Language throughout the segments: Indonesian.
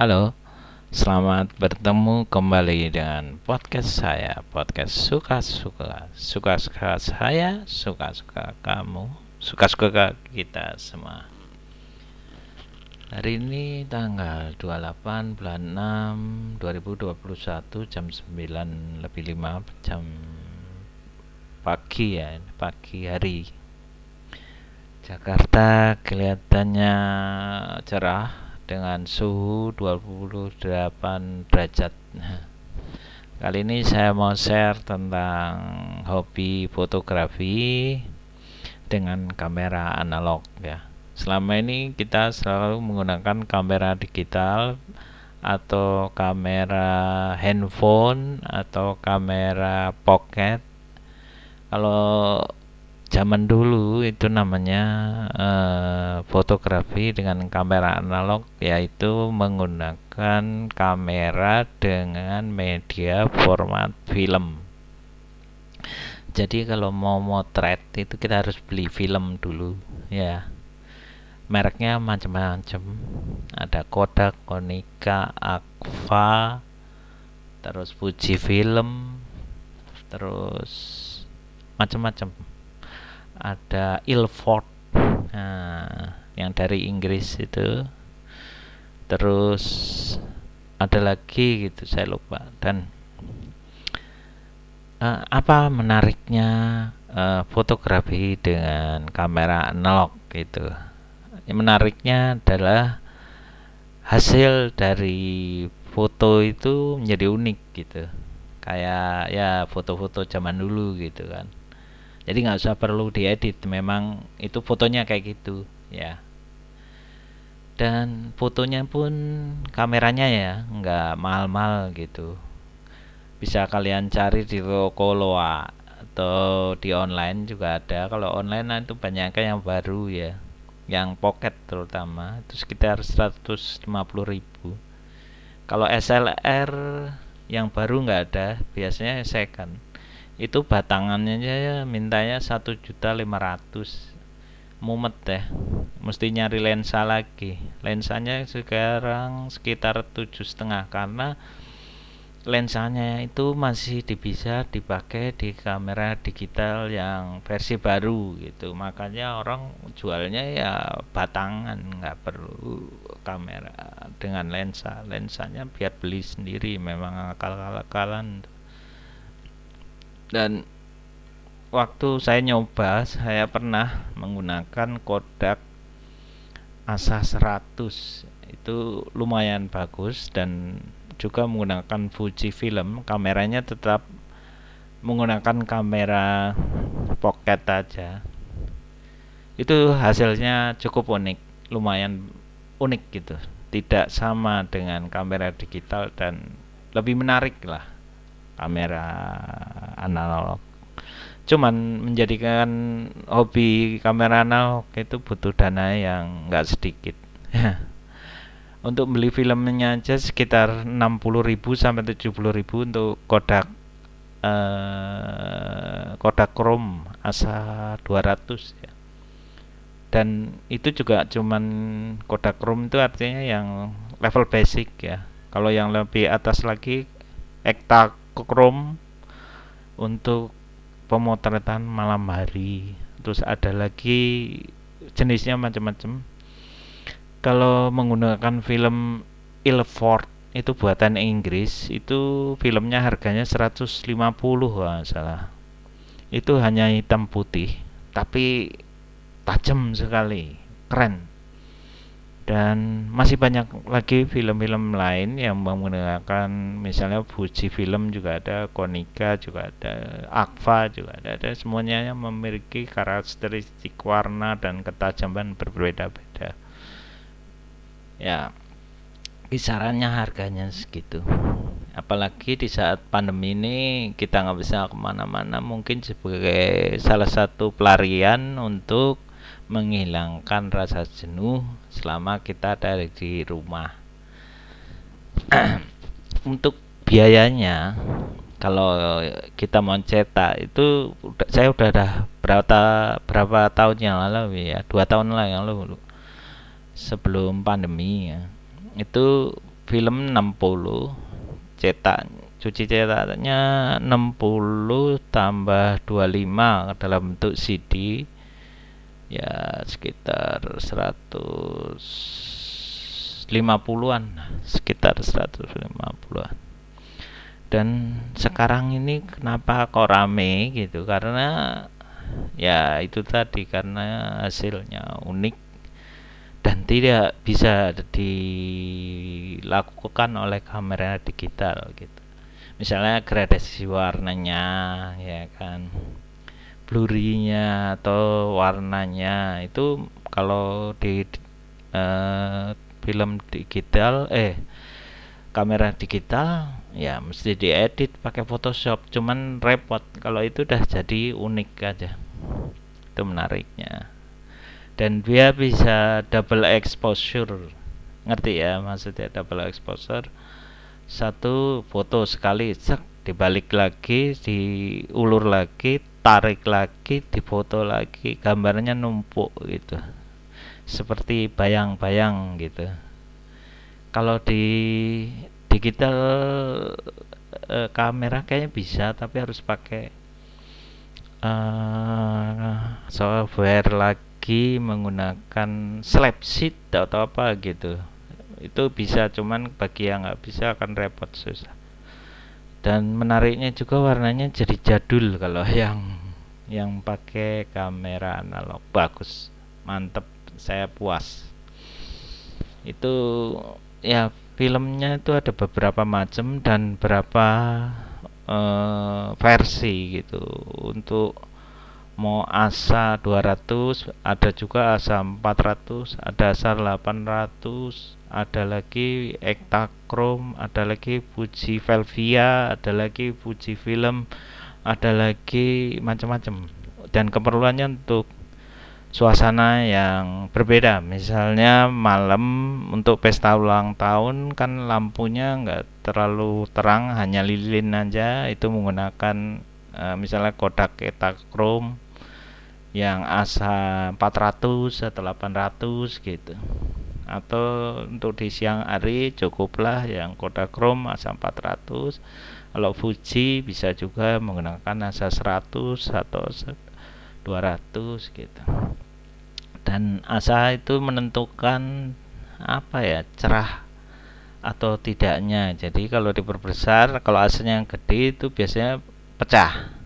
Halo, selamat bertemu kembali dengan podcast saya, podcast suka-suka, suka-suka saya, suka-suka kamu, suka-suka kita semua. Hari ini tanggal 28 bulan 6 2021 jam 9 lebih 5 jam pagi ya, pagi hari. Jakarta kelihatannya cerah dengan suhu 28 derajat. Kali ini saya mau share tentang hobi fotografi dengan kamera analog ya. Selama ini kita selalu menggunakan kamera digital atau kamera handphone atau kamera pocket. Kalau zaman dulu itu namanya uh, fotografi dengan kamera analog yaitu menggunakan kamera dengan media format film. Jadi kalau mau motret itu kita harus beli film dulu ya. Mereknya macam-macam. Ada Kodak, Konica, Agfa terus Fuji Film terus macam-macam ada Ilford. Nah, yang dari Inggris itu. Terus ada lagi gitu saya lupa. Dan uh, apa menariknya uh, fotografi dengan kamera analog gitu. Yang menariknya adalah hasil dari foto itu menjadi unik gitu. Kayak ya foto-foto zaman dulu gitu kan jadi nggak usah perlu diedit memang itu fotonya kayak gitu ya. Dan fotonya pun kameranya ya nggak mahal-mahal gitu. Bisa kalian cari di toko loa atau di online juga ada. Kalau online itu banyak yang baru ya yang pocket terutama itu sekitar 150.000 kalau SLR yang baru nggak ada biasanya second itu batangannya ya mintanya satu juta lima ratus. Mumet deh mesti nyari lensa lagi. Lensanya sekarang sekitar tujuh setengah karena lensanya itu masih bisa dipakai di kamera digital yang versi baru gitu. Makanya orang jualnya ya batangan nggak perlu kamera dengan lensa. Lensanya biar beli sendiri memang akal-akalan dan waktu saya nyoba saya pernah menggunakan Kodak Asa 100 itu lumayan bagus dan juga menggunakan Fuji film. Kameranya tetap menggunakan kamera pocket aja. Itu hasilnya cukup unik lumayan unik gitu. Tidak sama dengan kamera digital dan lebih menarik lah kamera analog cuman menjadikan hobi kamera analog itu butuh dana yang nggak sedikit untuk beli filmnya aja sekitar 60.000 sampai 70.000 untuk Kodak eh, Kodak Chrome ASA 200 ya. Dan itu juga cuman Kodak Chrome itu artinya yang level basic ya. Kalau yang lebih atas lagi Ekta Chrome untuk pemotretan malam hari. Terus ada lagi jenisnya macam-macam. Kalau menggunakan film Ilford itu buatan Inggris itu filmnya harganya 150 wah salah. Itu hanya hitam putih tapi tajam sekali keren dan masih banyak lagi film-film lain yang menggunakan misalnya Fuji film juga ada Konica juga ada Agfa juga ada, ada semuanya yang memiliki karakteristik warna dan ketajaman berbeda-beda. Ya kisarannya harganya segitu. Apalagi di saat pandemi ini kita nggak bisa ke mana-mana mungkin sebagai salah satu pelarian untuk menghilangkan rasa jenuh selama kita ada di rumah. Untuk biayanya kalau kita mau cetak itu saya udah ada berapa berapa tahun yang lalu ya dua tahun lah yang lalu sebelum pandemi ya. Itu film 60 cetak cuci cetaknya 60 tambah 25 dalam bentuk CD ya sekitar 150-an sekitar 150-an dan sekarang ini kenapa kok rame gitu? Karena ya itu tadi karena hasilnya unik dan tidak bisa dilakukan oleh kamera digital gitu. Misalnya gradasi warnanya ya kan blurry-nya atau warnanya itu kalau di uh, film digital eh kamera digital ya mesti diedit pakai Photoshop. Cuman repot. Kalau itu udah jadi unik aja. Itu menariknya. Dan dia bisa double exposure. Ngerti ya maksudnya double exposure? Satu foto sekali cek dibalik lagi diulur lagi tarik lagi difoto lagi gambarnya numpuk gitu. Seperti bayang-bayang gitu. Kalau di digital uh, kamera kayaknya bisa tapi harus pakai uh, software lagi menggunakan sheet atau apa gitu. Itu bisa cuman bagi yang nggak bisa akan repot susah dan menariknya juga warnanya jadi jadul kalau yang yang pakai kamera analog. Bagus mantep saya puas. Itu ya filmnya itu ada beberapa macam dan berapa uh, versi gitu. Untuk mau ASA 200 ada juga ASA 400 ada ASA 800 ada lagi Ektachrome ada lagi Fuji Velvia ada lagi Fuji Film ada lagi macam-macam. Dan keperluannya untuk suasana yang berbeda. Misalnya malam untuk pesta ulang tahun kan lampunya enggak terlalu terang hanya lilin aja itu menggunakan uh, misalnya Kodak Ektachrome yang ASA 400 atau 800 gitu. Atau untuk di siang hari cukuplah yang Kodachrome ASA 400 kalau Fuji bisa juga menggunakan ASA 100 atau 200 gitu. Dan ASA itu menentukan apa ya cerah atau tidaknya. Jadi kalau diperbesar kalau asanya yang gede itu biasanya pecah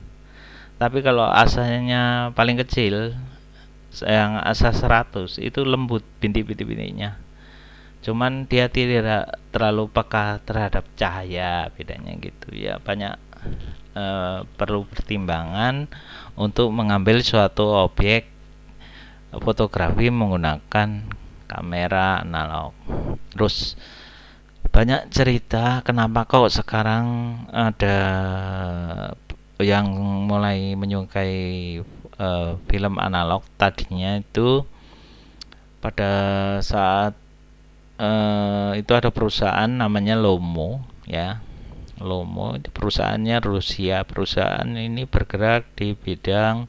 tapi kalau asanya paling kecil yang asa 100 itu lembut bintik-bintik-bintiknya. Cuman dia tidak terlalu peka terhadap cahaya bedanya gitu. Ya banyak e, perlu pertimbangan untuk mengambil suatu objek fotografi menggunakan kamera analog. Terus banyak cerita kenapa kok sekarang ada yang mulai menyukai uh, film analog tadinya itu pada saat uh, itu ada perusahaan namanya Lomo ya. Lomo perusahaannya Rusia. Perusahaan ini bergerak di bidang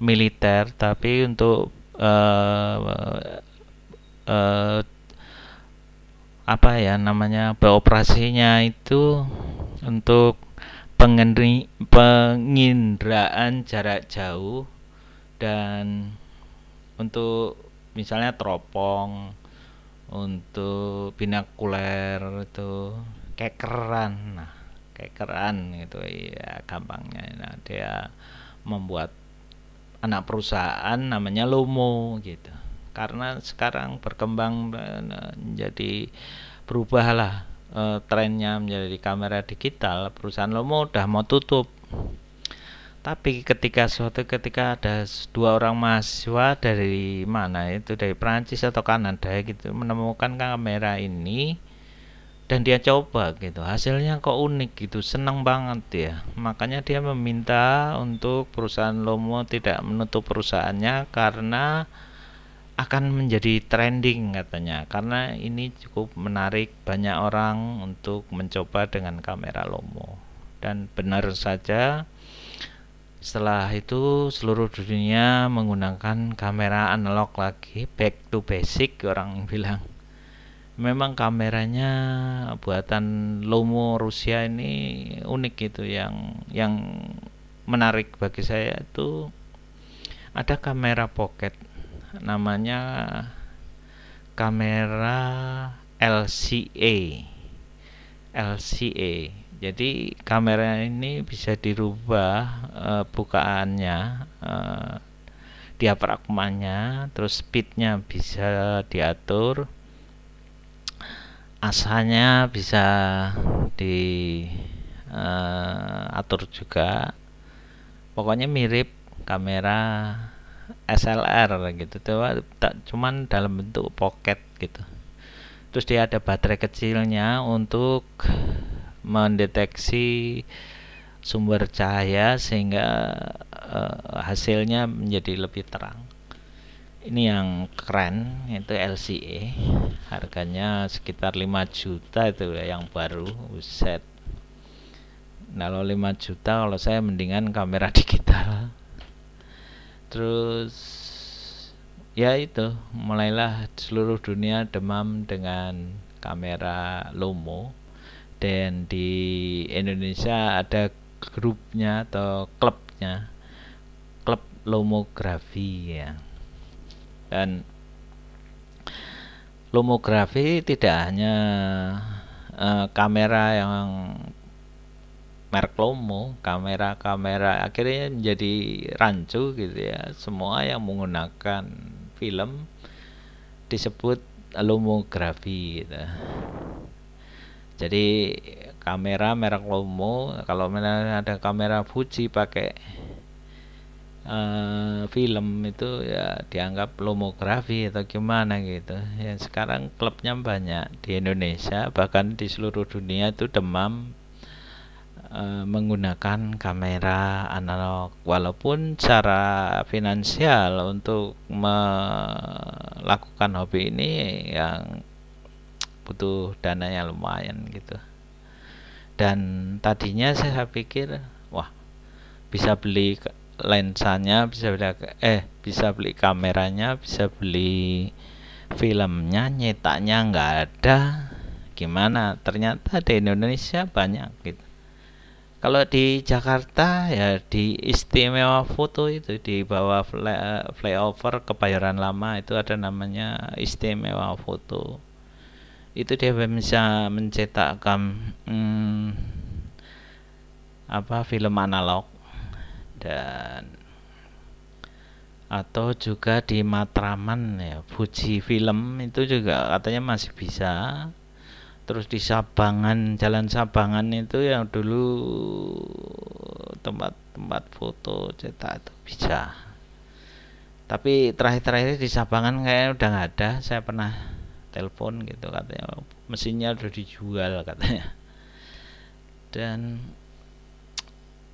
militer tapi untuk uh, uh, apa ya namanya beroperasinya itu untuk penginderaan jarak jauh dan untuk misalnya teropong untuk binakuler itu kekeran. Nah kekeran itu ya gampangnya. Nah dia membuat anak perusahaan namanya Lomo gitu. Karena sekarang berkembang menjadi berubahlah uh, trennya menjadi kamera digital perusahaan Lomo udah mau tutup. Tapi ketika suatu ketika ada dua orang mahasiswa dari mana itu dari Prancis atau Kanada gitu menemukan kamera ini dan dia coba gitu hasilnya kok unik gitu senang banget ya makanya dia meminta untuk perusahaan Lomo tidak menutup perusahaannya karena akan menjadi trending katanya. Karena ini cukup menarik banyak orang untuk mencoba dengan kamera Lomo. Dan benar saja setelah itu seluruh dunia menggunakan kamera analog lagi back to basic orang bilang. Memang kameranya buatan Lomo Rusia ini unik gitu. Yang yang menarik bagi saya itu ada kamera pocket namanya kamera LCA LCA jadi kamera ini bisa dirubah uh, bukaannya uh, diafragmanya terus speednya bisa diatur. Asanya bisa diatur uh, juga. Pokoknya mirip kamera SLR gitu. Cuman dalam bentuk pocket gitu. Terus dia ada baterai kecilnya untuk mendeteksi sumber cahaya sehingga uh, hasilnya menjadi lebih terang. Ini yang keren itu LCE harganya sekitar 5 juta itu ya yang baru set kalau 5 juta kalau saya mendingan kamera digital terus ya itu mulailah seluruh dunia demam dengan kamera Lomo. Dan di Indonesia ada grupnya atau klubnya klub lomografi ya. Dan lomografi tidak hanya uh, kamera yang merek Lomo, kamera-kamera akhirnya menjadi rancu gitu ya. Semua yang menggunakan film disebut lomografi gitu. Jadi kamera merek Lomo, kalau ada kamera Fuji pakai uh, film itu ya dianggap lomografi atau gimana gitu ya sekarang klubnya banyak di Indonesia bahkan di seluruh dunia itu demam uh, menggunakan kamera analog. Walaupun cara finansial untuk melakukan hobi ini yang butuh dananya lumayan gitu. Dan tadinya saya pikir wah bisa beli lensanya bisa beli eh bisa beli kameranya bisa beli filmnya nyetaknya nggak ada. Gimana? Ternyata di Indonesia banyak gitu kalau di Jakarta ya di istimewa foto itu di bawah fly, flyover kebayoran lama itu ada namanya istimewa foto. Itu dia bisa mencetakkan hmm, apa film analog dan atau juga di Matraman ya Fuji Film itu juga katanya masih bisa terus di Sabangan Jalan Sabangan itu yang dulu tempat-tempat foto cetak itu bisa. Tapi terakhir-terakhir di Sabangan kayaknya udah nggak ada. Saya pernah telepon gitu katanya. Mesinnya udah dijual katanya. Dan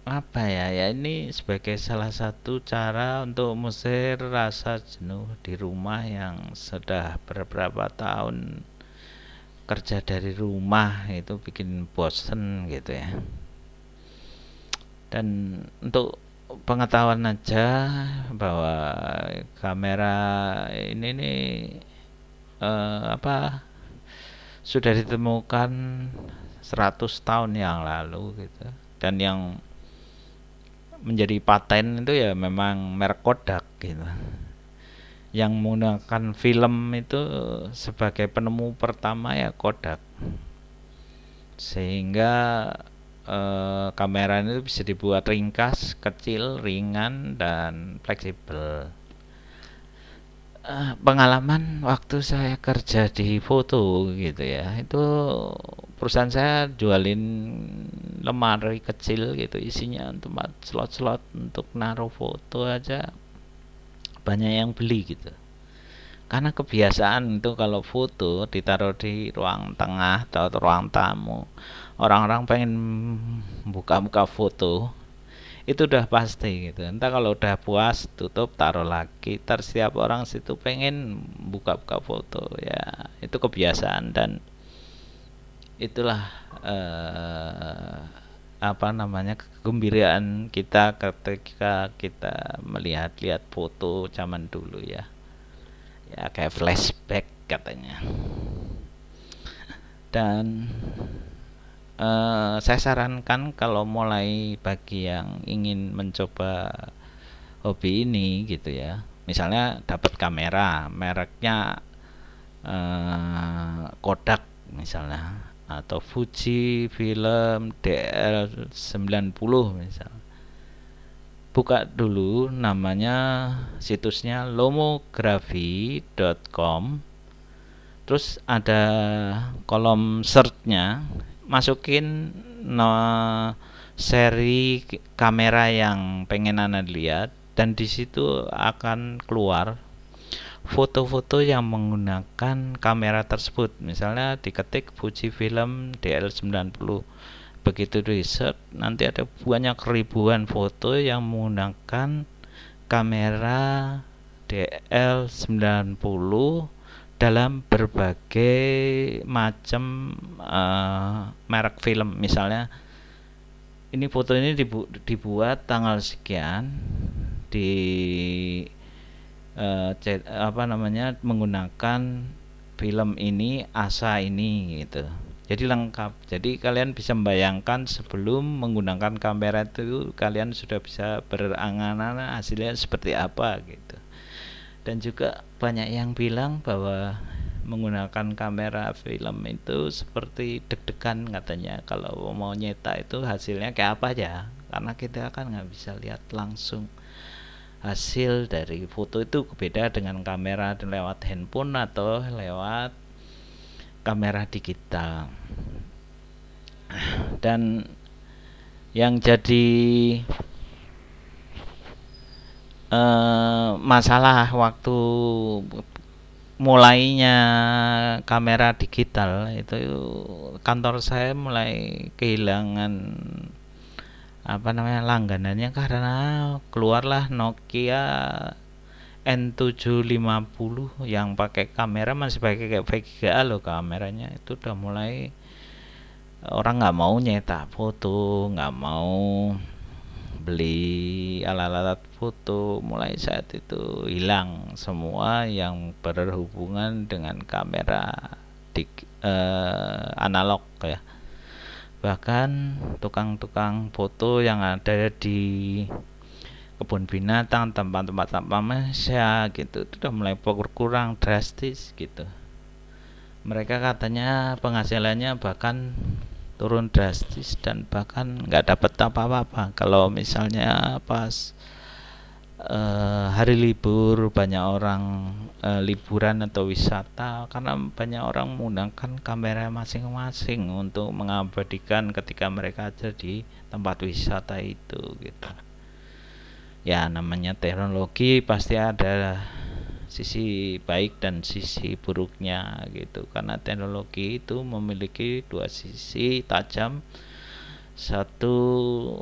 apa ya? Ya ini sebagai salah satu cara untuk mengusir rasa jenuh di rumah yang sudah beberapa tahun kerja dari rumah itu bikin bosen gitu ya. Dan untuk pengetahuan aja bahwa kamera ini nih eh, apa sudah ditemukan 100 tahun yang lalu gitu. Dan yang menjadi paten itu ya memang merek Kodak gitu yang menggunakan film itu sebagai penemu pertama ya Kodak. Sehingga eh, kamera itu bisa dibuat ringkas, kecil, ringan dan fleksibel. Eh, pengalaman waktu saya kerja di foto gitu ya itu perusahaan saya jualin lemari kecil gitu isinya tempat slot-slot untuk naruh foto aja banyak yang beli gitu. Karena kebiasaan itu kalau foto ditaruh di ruang tengah atau ruang tamu orang-orang pengen buka-buka foto itu udah pasti gitu. Entah kalau udah puas tutup taruh lagi tersiap orang situ pengen buka-buka foto ya itu kebiasaan. Dan itulah uh, apa namanya kegembiraan kita ketika kita melihat-lihat foto zaman dulu ya. Ya kayak flashback katanya. Dan uh, saya sarankan kalau mulai bagi yang ingin mencoba hobi ini gitu ya. Misalnya dapat kamera mereknya uh, Kodak misalnya atau Fuji film DL90 misal. Buka dulu namanya situsnya lomografi.com terus ada kolom searchnya. Masukin no, seri kamera yang pengen anda lihat dan di situ akan keluar foto-foto yang menggunakan kamera tersebut. Misalnya diketik Fuji Film DL90 begitu di search nanti ada banyak ribuan foto yang menggunakan kamera DL90 dalam berbagai macam uh, merek film. Misalnya ini foto ini dibu dibuat tanggal sekian di uh, cet, apa namanya menggunakan film ini asa ini gitu. Jadi lengkap. Jadi kalian bisa membayangkan sebelum menggunakan kamera itu kalian sudah bisa berangan-angan hasilnya seperti apa gitu. Dan juga banyak yang bilang bahwa menggunakan kamera film itu seperti deg-degan katanya. Kalau mau nyetak itu hasilnya kayak apa ya karena kita kan nggak bisa lihat langsung hasil dari foto itu beda dengan kamera lewat handphone atau lewat kamera digital. Dan yang jadi uh, masalah waktu mulainya kamera digital itu kantor saya mulai kehilangan apa namanya langganannya karena keluarlah Nokia N750 yang pakai kamera masih pakai kayak VGA loh kameranya. Itu udah mulai orang nggak mau nyetak foto nggak mau beli alat-alat foto. Mulai saat itu hilang semua yang berhubungan dengan kamera di eh, analog ya bahkan tukang-tukang foto yang ada di kebun binatang tempat-tempat tanpa manusia gitu itu udah mulai berkurang drastis gitu. Mereka katanya penghasilannya bahkan turun drastis dan bahkan nggak dapat apa-apa kalau misalnya pas uh, hari libur banyak orang uh, liburan atau wisata karena banyak orang menggunakan kamera masing-masing untuk mengabadikan ketika mereka ada di tempat wisata itu gitu. Ya namanya teknologi pasti ada sisi baik dan sisi buruknya gitu. Karena teknologi itu memiliki dua sisi tajam satu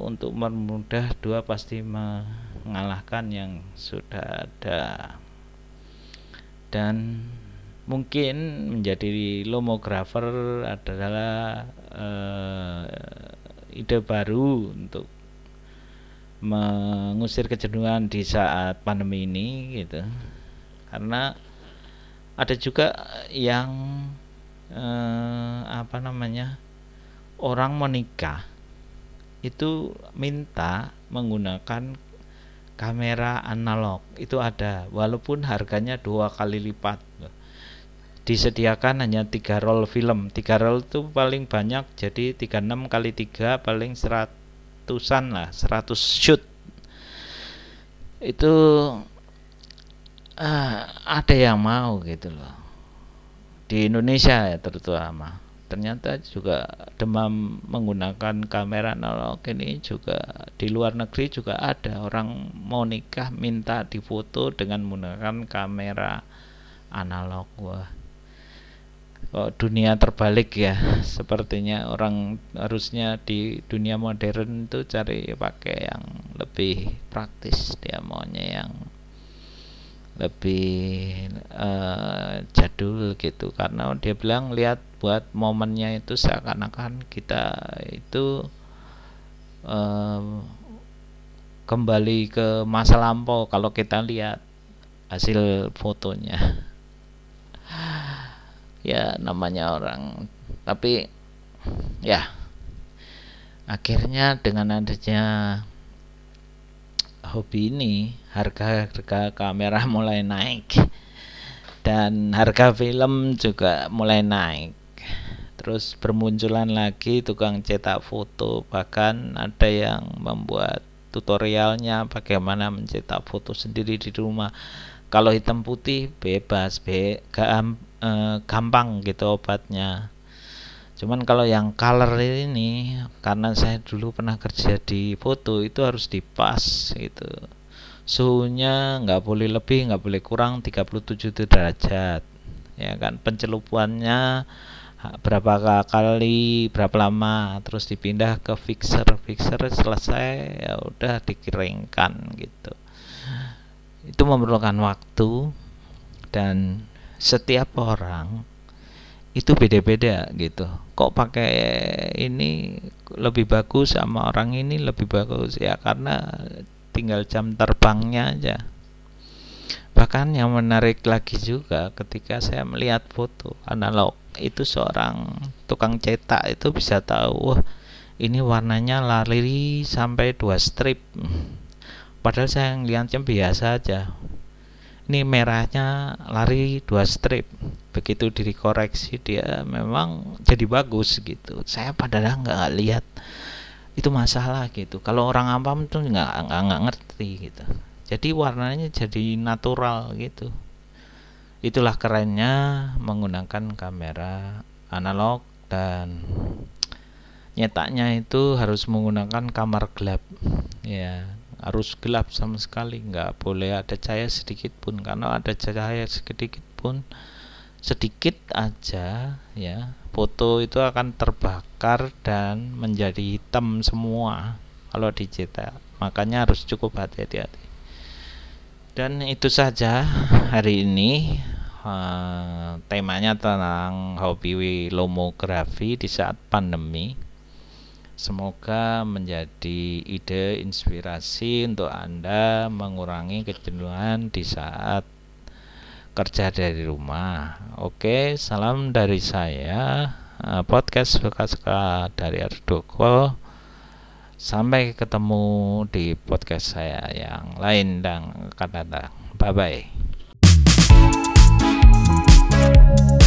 untuk mempermudah dua pasti mengalahkan yang sudah ada. Dan mungkin menjadi lomografer adalah uh, ide baru untuk mengusir kejenuhan di saat pandemi ini gitu. Karena ada juga yang eh, apa namanya orang menikah itu minta menggunakan kamera analog. Itu ada walaupun harganya dua kali lipat. Disediakan hanya tiga roll film. Tiga roll itu paling banyak jadi 36 kali tiga paling seratusan lah 100 shoot. Itu uh, ada yang mau gitu loh. Di Indonesia ya terutama ternyata juga demam menggunakan kamera analog ini juga di luar negeri juga ada orang mau nikah minta difoto dengan menggunakan kamera analog. Wah kok dunia terbalik ya? Sepertinya orang harusnya di dunia modern itu cari pakai yang lebih praktis. Dia maunya yang lebih uh, jadul gitu. Karena dia bilang lihat buat momennya itu seakan-akan kita itu uh, kembali ke masa lampau kalau kita lihat hasil fotonya. Ya namanya orang. Tapi ya akhirnya dengan adanya hobi ini harga-harga kamera mulai naik. Dan harga film juga mulai naik terus bermunculan lagi tukang cetak foto. Bahkan ada yang membuat tutorialnya bagaimana mencetak foto sendiri di rumah. Kalau hitam putih bebas be eh, gampang gitu obatnya. Cuman kalau yang color ini karena saya dulu pernah kerja di foto itu harus dipas gitu. Suhunya nggak boleh lebih nggak boleh kurang 37 derajat ya kan? Pencelupannya berapa kali berapa lama terus dipindah ke fixer. Fixer selesai ya udah dikeringkan gitu. Itu memerlukan waktu dan setiap orang itu beda-beda gitu. Kok pakai ini lebih bagus sama orang ini lebih bagus? Ya karena tinggal jam terbangnya aja. Bahkan yang menarik lagi juga ketika saya melihat foto analog itu seorang tukang cetak itu bisa tahu wah ini warnanya lari sampai dua strip. Padahal saya ngeliatnya biasa aja. Ini merahnya lari dua strip. Begitu diri koreksi dia memang jadi bagus gitu. Saya padahal nggak lihat itu masalah gitu. Kalau orang awam tuh nggak nggak ngerti gitu. Jadi warnanya jadi natural gitu itulah kerennya menggunakan kamera analog dan nyetaknya itu harus menggunakan kamar gelap. Ya harus gelap sama sekali. Nggak boleh ada cahaya sedikit pun. Karena ada cahaya sedikit pun sedikit aja ya foto itu akan terbakar dan menjadi hitam semua kalau dicetak. Makanya harus cukup hati-hati. Dan itu saja hari ini uh, temanya tentang hobi lomografi di saat pandemi Semoga menjadi ide inspirasi untuk Anda mengurangi kejenuhan di saat kerja dari rumah. Oke, salam dari saya, eh, podcast suka-suka dari Ardoko. Sampai ketemu di podcast saya yang lain dan kata-kata. Bye bye. Música